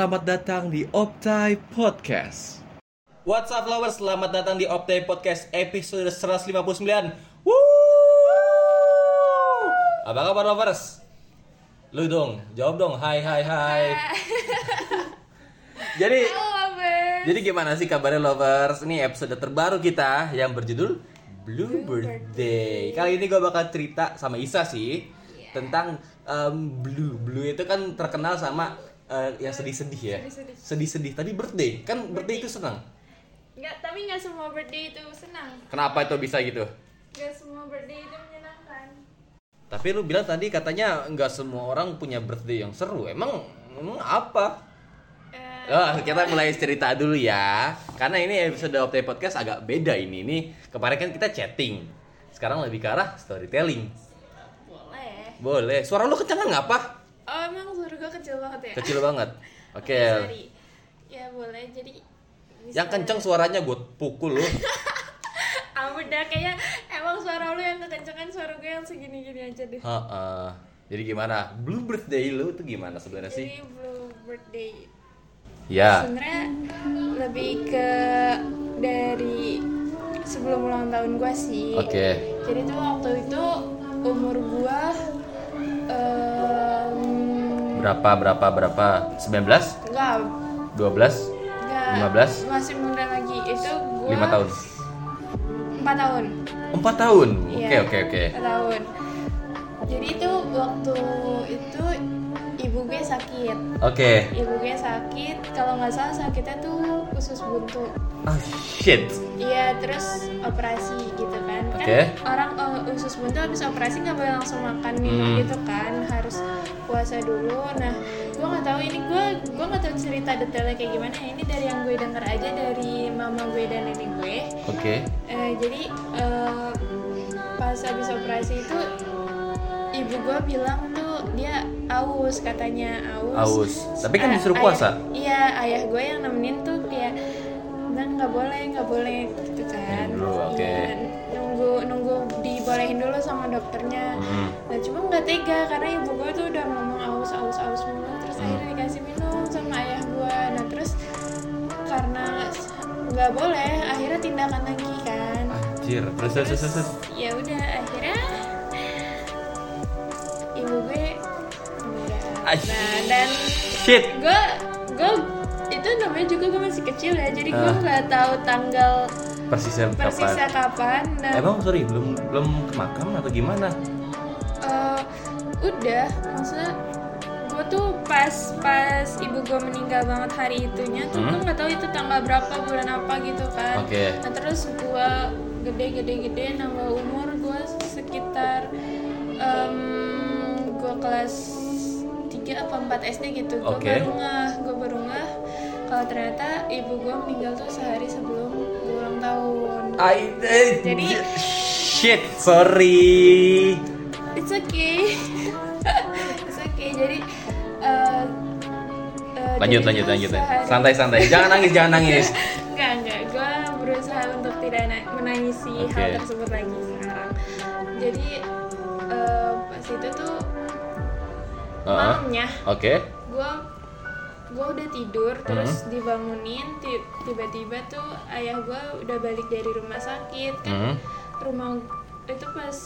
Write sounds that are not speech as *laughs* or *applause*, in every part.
selamat datang di Optai Podcast. What's up lovers, selamat datang di Optai Podcast episode 159 Woo! Apa kabar lovers? Lu dong, jawab dong, hai hai hai. *laughs* Jadi, jadi gimana sih kabarnya lovers? Ini episode terbaru kita yang berjudul Blue Birthday Kali ini gue bakal cerita sama Isa sih Tentang em, Blue. Blue itu kan terkenal sama eh, yang sedih-sedih ya Sedih-sedih. Tadi birthday, kan birthday itu senang Nggak, tapi nggak semua birthday itu senang. Kenapa itu bisa gitu? Nggak semua birthday itu menyenangkan. Tapi lu bilang tadi katanya nggak semua orang punya birthday yang seru. Emang emang apa? Eh, Oh, kita mulai cerita dulu ya. Karena ini episode Optai Podcast agak beda ini. Ini kemarin kan kita chatting. Sekarang lebih ke arah storytelling. boleh. Boleh. Suara lu kencengan nggak apa? Oh, emang banget ya? Kecil banget. *laughs* Oke. Sorry. Ya boleh, jadi bisa- Yang kenceng suaranya gue pukul lu. *laughs* Ah, udah kayak emang suara lu yang kekencengan suara gue yang segini-gini aja deh. Heeh. Jadi gimana? Blue birthday lu tuh gimana sebenarnya sih? Jadi blue birthday. Ya. Sebenarnya lebih ke dari sebelum ulang tahun gue sih. Oke. Jadi tuh waktu itu umur gua em, Berapa berapa berapa? 19? enggak 12? enggak 15? masih muda lagi itu gua 5 tahun. 4 tahun. 4 tahun. Oke Iya, oke oke. 4 tahun. Jadi itu waktu itu ibu gue sakit. Oke. Ibu gue sakit, kalau nggak salah sakitnya tuh usus buntu. Ah shit. Iya, terus operasi gitu kan. Kan Oke. orang eh, usus buntu habis operasi nggak boleh langsung makan minum Hmm. gitu kan, harus puasa dulu. Nah, gue nggak tahu ini gue gue nggak tahu cerita detailnya kayak gimana. Ini dari yang gue denger aja dari mama gue dan nenek gue. Oke. Eh, jadi eh, pas habis operasi itu ibu gue bilang dia aus katanya aus. Aus. Tapi kan disuruh ayah- puasa. iya ayah gue yang nemenin tuh kayak bilang nggak boleh nggak boleh gitu kan. Dulu, oke. Iya, nunggu nunggu dibolehin dulu sama dokternya. Hmm. Nah cuma nggak tega karena ibu gue tuh udah ngomong aus aus aus mulu terus Hmm. akhirnya dikasih minum sama ayah gue. Nah terus karena nggak boleh akhirnya tindakan lagi kan Anjir. Terus terus terus. terus. ya udah nah dan Shit. gue gue itu namanya juga gue masih kecil ya jadi gue Ah. nggak tahu tanggal Persisnya persisnya kapan? kapan dan Emang sorry belum belum ke makam atau gimana? eh, udah maksudnya gue tuh pas pas ibu gue meninggal banget hari itunya tuh Hmm. gue nggak tahu itu tanggal berapa bulan apa gitu kan Oke. nah terus gue gede gede gede nambah umur gue sekitar gue kelas 3 apa 4 SD gitu gue Oke. baru ngeh gue baru ngeh kalau ternyata ibu gue meninggal tuh sehari sebelum gue ulang tahun I, eh, Jadi- shit. Sorry. It's okay. *laughs* It's okay. Jadi eh, eh, Lanjut jadi lanjut lanjut. sehari- Santai santai. Jangan nangis jangan nangis. *laughs* Enggak enggak. Gue berusaha untuk tidak na- menangisi Oke. hal tersebut lagi sekarang. Jadi eh, pas itu tuh Malamnya Oke. gue gue udah tidur terus Hmm. dibangunin ti- tiba-tiba tuh ayah gue udah balik dari rumah sakit kan Hmm. rumah itu pas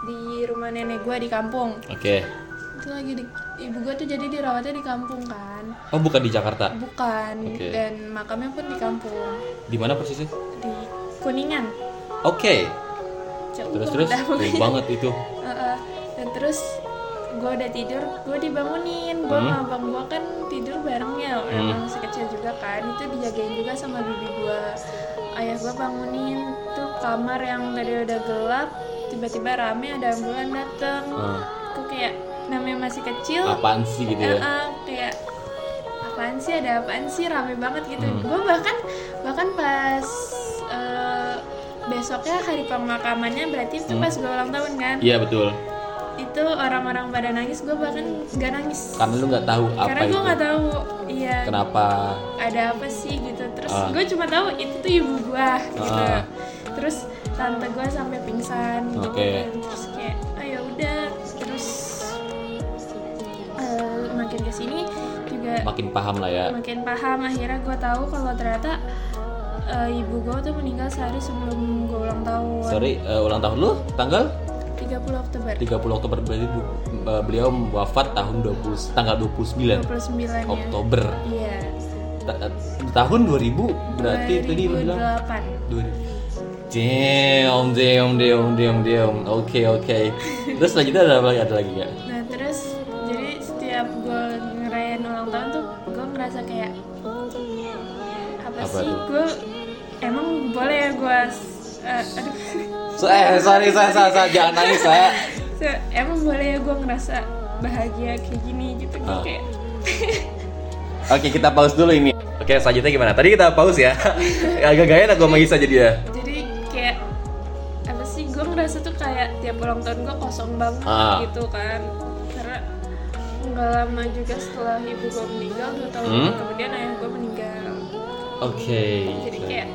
di rumah nenek gue di kampung Oke. itu lagi di, ibu gue tuh jadi dirawatnya di kampung kan Oh bukan di Jakarta. bukan Oke. dan makamnya pun di kampung Di mana persisnya? di kuningan Oke. Jauh Terus terus. Jauh banget itu. Heeh. dan terus gue udah tidur gue dibangunin gue Hmm. sama abang gue kan tidur barengnya orang masih kecil juga kan itu dijagain juga sama bibi gue ayah gue bangunin tuh kamar yang tadi udah gelap tiba-tiba rame ada ambulan dateng Hmm. aku kayak namanya masih kecil Apaan sih gitu ya? kayak apaan sih ada apaan sih rame banget gitu Hmm. gue bahkan bahkan pas eh, besoknya hari pemakamannya berarti itu Hmm. pas gue ulang tahun kan Iya betul. Itu orang-orang pada nangis gue bahkan nggak nangis. Karena lu nggak tahu apa karena gue nggak tahu iya. Kenapa? ada apa sih gitu. Terus Ah. gue cuma tahu itu tuh ibu gue gitu. Ah. terus tante gue sampai pingsan. Gitu Oke. kan. terus kayak oh ya udah. Terus eh, makin ke sini juga makin paham lah ya. makin paham. Akhirnya gue tahu kalau ternyata eh, ibu gue tuh meninggal sehari sebelum gue ulang tahun. Sorry eh, ulang tahun lu? Tanggal 30 Oktober. 30 Oktober berarti eh, beliau wafat tahun 20 tanggal 29 29 nya Oktober. Iya. Ta- eh, tahun 2000 berarti tadi lu bilang? 2008 2000 Damn, damn, damn, damn, damn. Oke, oke. Terus selanjutnya ada apa lagi? Ada lagi? Nah terus jadi setiap gue ngerayain ulang tahun tuh gue ngerasa kayak apa, Apa sih? gue emang boleh ya gue eh, aduh So, eh, sorry, saya, saya, saya, jangan nangis saya. Se- emang boleh ya gue ngerasa bahagia kayak gini gitu gue Ah. kayak Oke, kita pause dulu ini. Oke, selanjutnya gimana? Tadi kita pause ya. *laughs* Agak gak enak gue sama Isa jadi ya. jadi kayak apa sih gue ngerasa tuh kayak tiap ulang tahun gue kosong banget Ah. gitu kan karena nggak lama juga setelah ibu gue meninggal dua tahun Hmm? kemudian ayah gue meninggal Oke. jadi kayak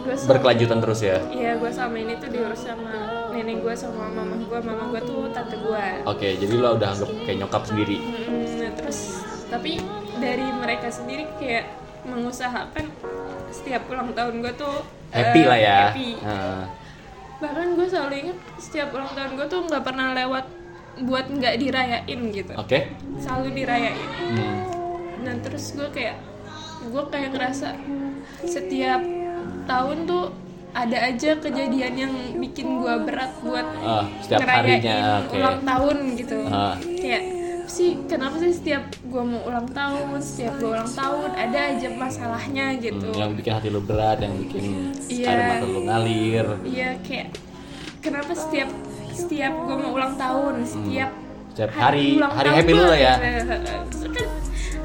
gue Berkelanjutan terus ya. Iya, gue sama ini tuh diurus sama nenek gue sama mama gue. Mama gue tuh tante gue. Oke, jadi lo udah anggap kayak nyokap sendiri. Mm, nah, terus tapi dari mereka sendiri kayak mengusahakan setiap ulang tahun gue tuh Happy eh, lah ya. happy. Nah, Bahkan gue selalu inget setiap ulang tahun gue tuh nggak pernah lewat buat nggak dirayain gitu. Oke. Selalu dirayain. Hmm. Dan terus gue kayak gue kayak ngerasa setiap tahun tuh ada aja kejadian yang bikin gue berat buat Ah, setiap ngerayain harinya, oke. ulang tahun gitu Ah. kayak sih kenapa sih setiap gue mau ulang tahun setiap gue ulang tahun ada aja masalahnya gitu Hmm, yang bikin hati lo berat, yang bikin Iya. air mata lo ngalir. iya kayak kenapa setiap setiap gue mau ulang tahun setiap Setiap hari, ulang hari tahun happy lo ya. gitu. kan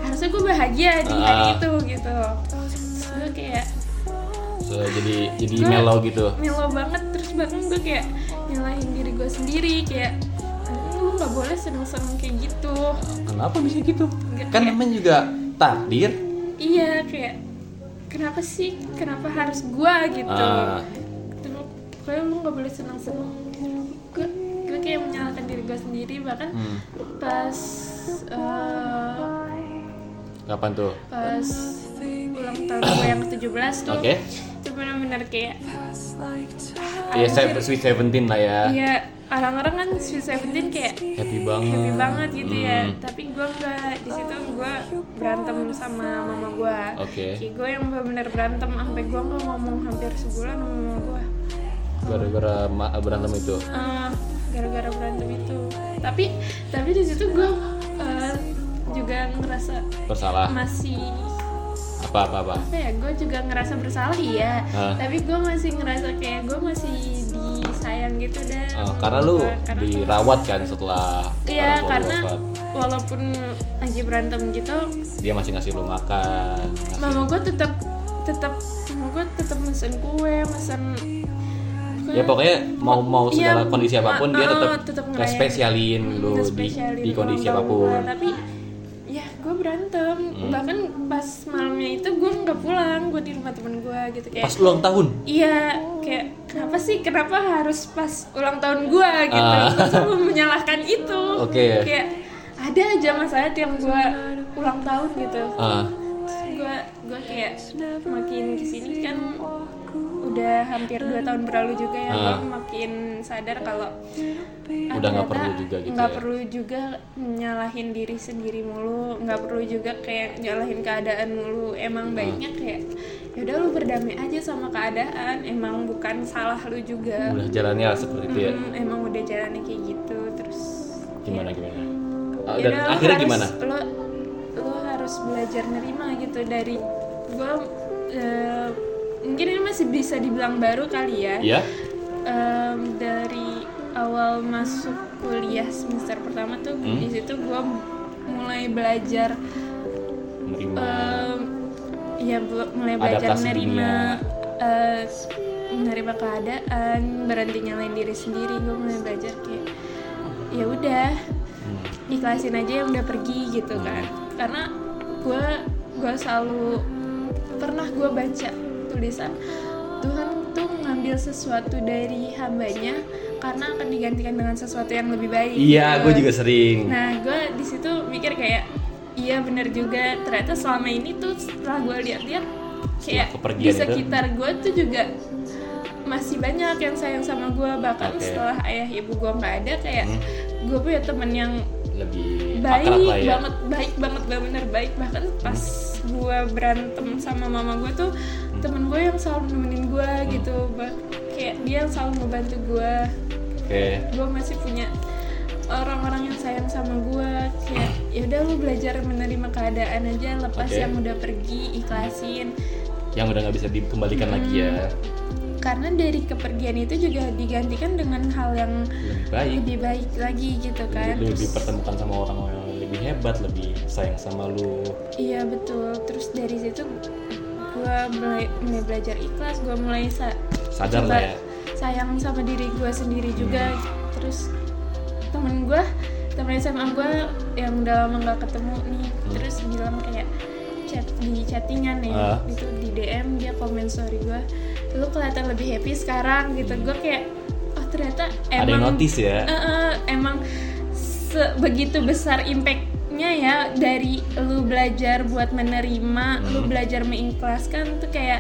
harusnya gue bahagia di hari Ah. itu gitu Terus gue kayak So, jadi jadi Gua- mellow gitu. melo banget terus bahkan gue kayak nyalahin diri gue sendiri kayak lu nggak boleh seneng-seneng kayak gitu Kenapa bisa gitu? Nggak, Kan namanya juga takdir. iya kayak kenapa sih kenapa harus gue gitu Ah. Terus kayak lu nggak boleh seneng-seneng gue gue kayak menyalahkan diri gue sendiri bahkan Hmm. pas eh, Kapan tuh? pas ulang tahun gue yang ke-17 tuh Oke. Benar-benar kayak Iya, anjir, saya Sweet Seventeen lah ya. Iya, orang-orang kan Sweet Seventeen kayak Happy banget. happy banget gitu ya. Hmm. Tapi gue nggak di situ gue berantem sama mama gue. Oke. Kayak gue yang benar-benar berantem sampai gue nggak ngomong hampir sebulan sama mama gue. Gara-gara ma- berantem itu. Eh, gara-gara berantem itu. Tapi tapi di situ gue eh, juga ngerasa Bersalah. masih Apa apa apa. apa ya gue juga ngerasa bersalah iya Hah? tapi gue masih ngerasa kayak gue masih disayang gitu Oh, sama karena lu. Karena- dirawat kan setelah Iya karena wafat. walaupun lagi berantem gitu, dia masih ngasih lu makan. ngasih- mama gue tetap tetap mama gue tetap mesen kue, mesen Ya pokoknya mau mau Iya, segala kondisi apa pun dia uh, tetap tetap spesialin lu di, di kondisi apa pun. Tapi ya gue berantem. Bahkan pas malamnya itu gue nggak pulang, gue di rumah temen gue gitu kayak. Pas ulang tahun. Iya, kayak kenapa sih? Kenapa harus pas ulang tahun gua gitu? Ah. Selalu menyalahkan itu. Oke. Kayak ada aja masalah tiap gua ulang tahun gitu. Ah, Gua kayak makin ke sini kan udah hampir dua tahun berlalu juga ya, gua makin sadar kalau ah, Udah nggak perlu juga gitu nggak ya. perlu juga nyalahin diri sendiri mulu, nggak perlu juga kayak nyalahin keadaan mulu. Emang Ah. baiknya kayak yaudah lu berdamai aja sama keadaan. Emang bukan salah lu juga. udah jalannya seperti itu ya. Emang udah jalannya kayak gitu terus. Gimana gimana? Ah, ya dan udah, lu akhirnya gimana? Lu harus belajar nerima gitu dari gua eh, mungkin ini masih bisa dibilang baru kali ya. Iya? Em, dari awal masuk kuliah semester pertama tuh Hmm? di situ gue mulai belajar em, ya mulai belajar Adaptasi menerima eh, menerima keadaan berhenti nyalain diri sendiri gue mulai belajar kayak ya udah Hmm. ikhlasin aja yang udah pergi gitu kan karena gue gue selalu pernah gue baca tulisan Tuhan tuh ngambil sesuatu dari hambanya karena akan digantikan dengan sesuatu yang lebih baik Iya, gue juga sering. nah gue di situ mikir kayak iya bener juga ternyata selama ini tuh setelah gue lihat-lihat kayak di sekitar gue tuh juga masih banyak yang sayang sama gue bahkan Oke. setelah ayah ibu gue nggak ada kayak Hmm. gue punya temen yang lebih baik akrab lah ya. banget baik banget bener baik bahkan pas gue berantem sama mama gue tuh Hmm. temen gue yang selalu nemenin gue gitu. Bah- kayak dia yang selalu ngebantu gue oke. Gue masih punya orang-orang yang sayang sama gue kayak ya udah lu belajar menerima keadaan aja lepas Oke. yang udah pergi ikhlasin. Yang udah nggak bisa dikembalikan lagi ya karena dari kepergian itu juga digantikan dengan hal yang lebih baik lebih baik lagi gitu kan lebih Terus- dipertemukan sama orang yang lebih hebat lebih sayang sama lu Iya betul. Terus dari situ gue mulai mulai belajar ikhlas. Gue mulai sa- sadar lah ya sayang sama diri gue sendiri juga. Terus temen gue, temen SMA gue yang udah lama nggak ketemu nih, terus bilang kayak chat di chattingan ya, Ah. itu di DM dia komen story gue, lu kelihatan lebih happy sekarang gitu. Gue kayak oh ternyata emang ada yang notice ya Eh, eh, emang sebegitu besar impactnya ya dari lu belajar buat menerima, lu Hmm. belajar mengikhlaskan tuh kayak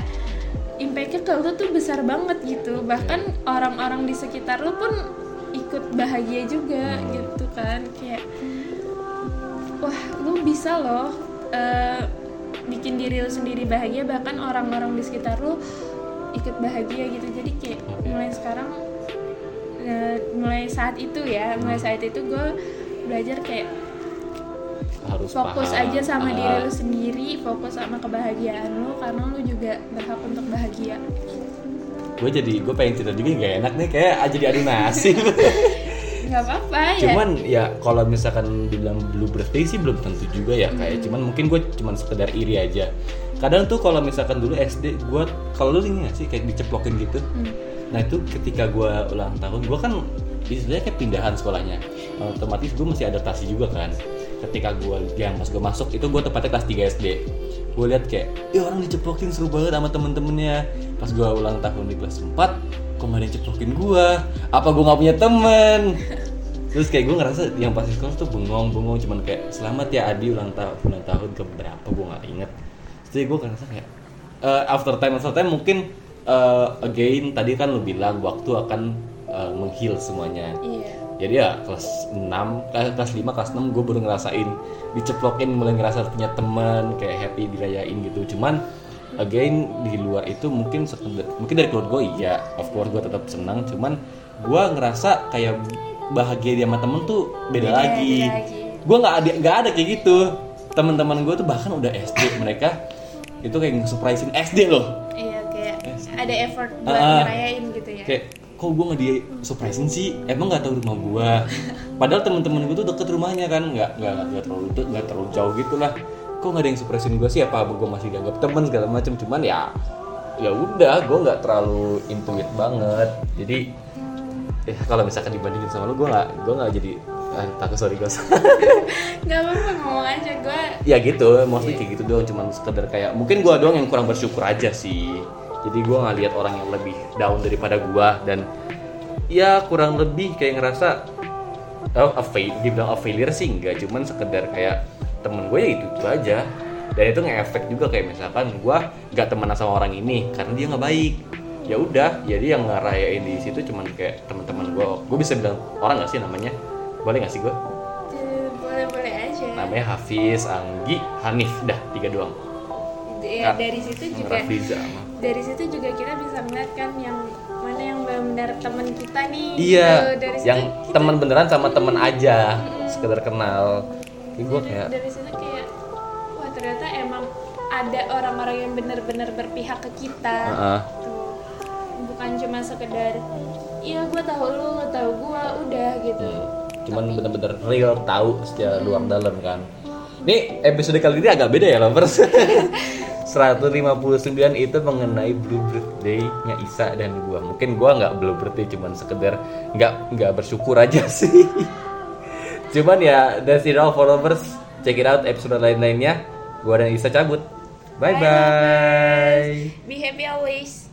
impactnya ke lu tuh besar banget gitu. Bahkan orang-orang di sekitar lu pun ikut bahagia juga Hmm. gitu kan kayak wah lu bisa loh eh, bikin diri lu sendiri bahagia bahkan orang-orang di sekitar lu ikut bahagia gitu. Jadi kayak mulai sekarang eh, mulai saat itu ya mulai saat itu gue belajar kayak harus fokus paham. aja sama Ah, diri lu sendiri fokus sama kebahagiaan lu karena lu juga berhak untuk bahagia. Gue jadi gue pengen cerita juga gak enak nih kayak aja jadi adu nasib nggak *laughs* apa-apa ya. Cuman ya kalau misalkan dibilang blue birthday sih belum tentu juga ya kayak cuman mungkin gue cuman sekedar iri aja kadang tuh kalau misalkan dulu SD gue kalau lu ini gak sih kayak diceplokin gitu. Hmm. nah itu ketika gue ulang tahun gue kan istilahnya kayak pindahan sekolahnya. Otomatis gue masih adaptasi juga kan. Ketika gue yang pas gue masuk itu gue tepatnya kelas 3 SD gue lihat kayak ya orang diceplokin seru banget sama temen-temennya. Pas gue ulang tahun di kelas 4 kok gak ada yang ceplokin gue apa gue nggak punya temen? Terus kayak gue ngerasa yang pas di sekolah tuh bengong bengong cuman kayak selamat ya Adi ulang tahun ulang tahun ke berapa gue nggak inget jadi gue ngerasa kayak eh, after time after time mungkin eh, again tadi kan lu bilang waktu akan eh, menghil semuanya. Iya. Jadi ya kelas 6 kelas kelas 5 kelas 6 gue baru ngerasain diceplokin mulai ngerasa punya teman kayak happy dirayain gitu. Cuman again di luar itu mungkin mungkin dari keluarga gue iya of course gue tetap senang. Cuman gue ngerasa kayak bahagia dia sama temen tuh beda, Beda, lagi, beda lagi. gue nggak ada nggak ada kayak gitu teman-teman gue tuh bahkan udah SD mereka itu kayak nge-surprisein SD loh. Iya kayak ada effort buat Ah. ngerayain gitu ya. Kayak kok gue nggak di surprisein sih? Emang nggak tahu rumah gue padahal teman-teman gue tuh deket rumahnya kan nggak nggak nggak terlalu nggak terlalu jauh gitu lah. Kok nggak ada yang surprisein gue sih? Apa gue masih dianggap temen segala macam cuman ya ya udah gue nggak terlalu intuit banget. Jadi ya kalau misalkan dibandingin sama lu gue nggak gue nggak jadi ah, takut sorry guys. *laughs* Nggak apa-apa ngomong aja gue ya gitu mostly kayak gitu doang cuman sekedar kayak mungkin gua doang yang kurang bersyukur aja sih. Jadi gua nggak lihat orang yang lebih down daripada gua dan ya kurang lebih kayak ngerasa oh, a fail, dibilang a failure sih enggak cuman sekedar kayak temen gue ya itu itu aja. Dan itu nge-efek juga kayak misalkan gua nggak temenan sama orang ini karena dia nggak baik. Ya udah jadi yang ngerayain di situ cuman kayak teman-teman gua. Gue bisa bilang orang nggak sih namanya boleh nggak sih gua boleh-boleh aja namanya Hafiz, Anggi, Hanif, dah tiga doang. ya dari situ juga Rafiza dari situ juga kita bisa melihat kan yang mana yang benar-benar teman kita nih Iya, Gitu. dari situ yang kita- teman beneran sama teman aja, sekedar kenal. Ini gue dari, kayak dari situ kayak wah ternyata emang ada orang-orang yang benar-benar berpihak ke kita Heeh. Tuh. bukan cuma sekedar iya gue tahu lu lu tahu gue udah gitu hmm, cuman bener-bener real tahu secara luar dalam kan. Ini episode kali ini agak beda ya lovers. *laughs* 159 itu mengenai blue birthday-nya Isa dan gua. Mungkin gua nggak blue birthday cuman sekedar nggak nggak bersyukur aja *laughs* sih. cuman ya that's it all for lovers. Check it out episode lain-lainnya. Gua dan Isa cabut. Bye Bye, bye. be happy always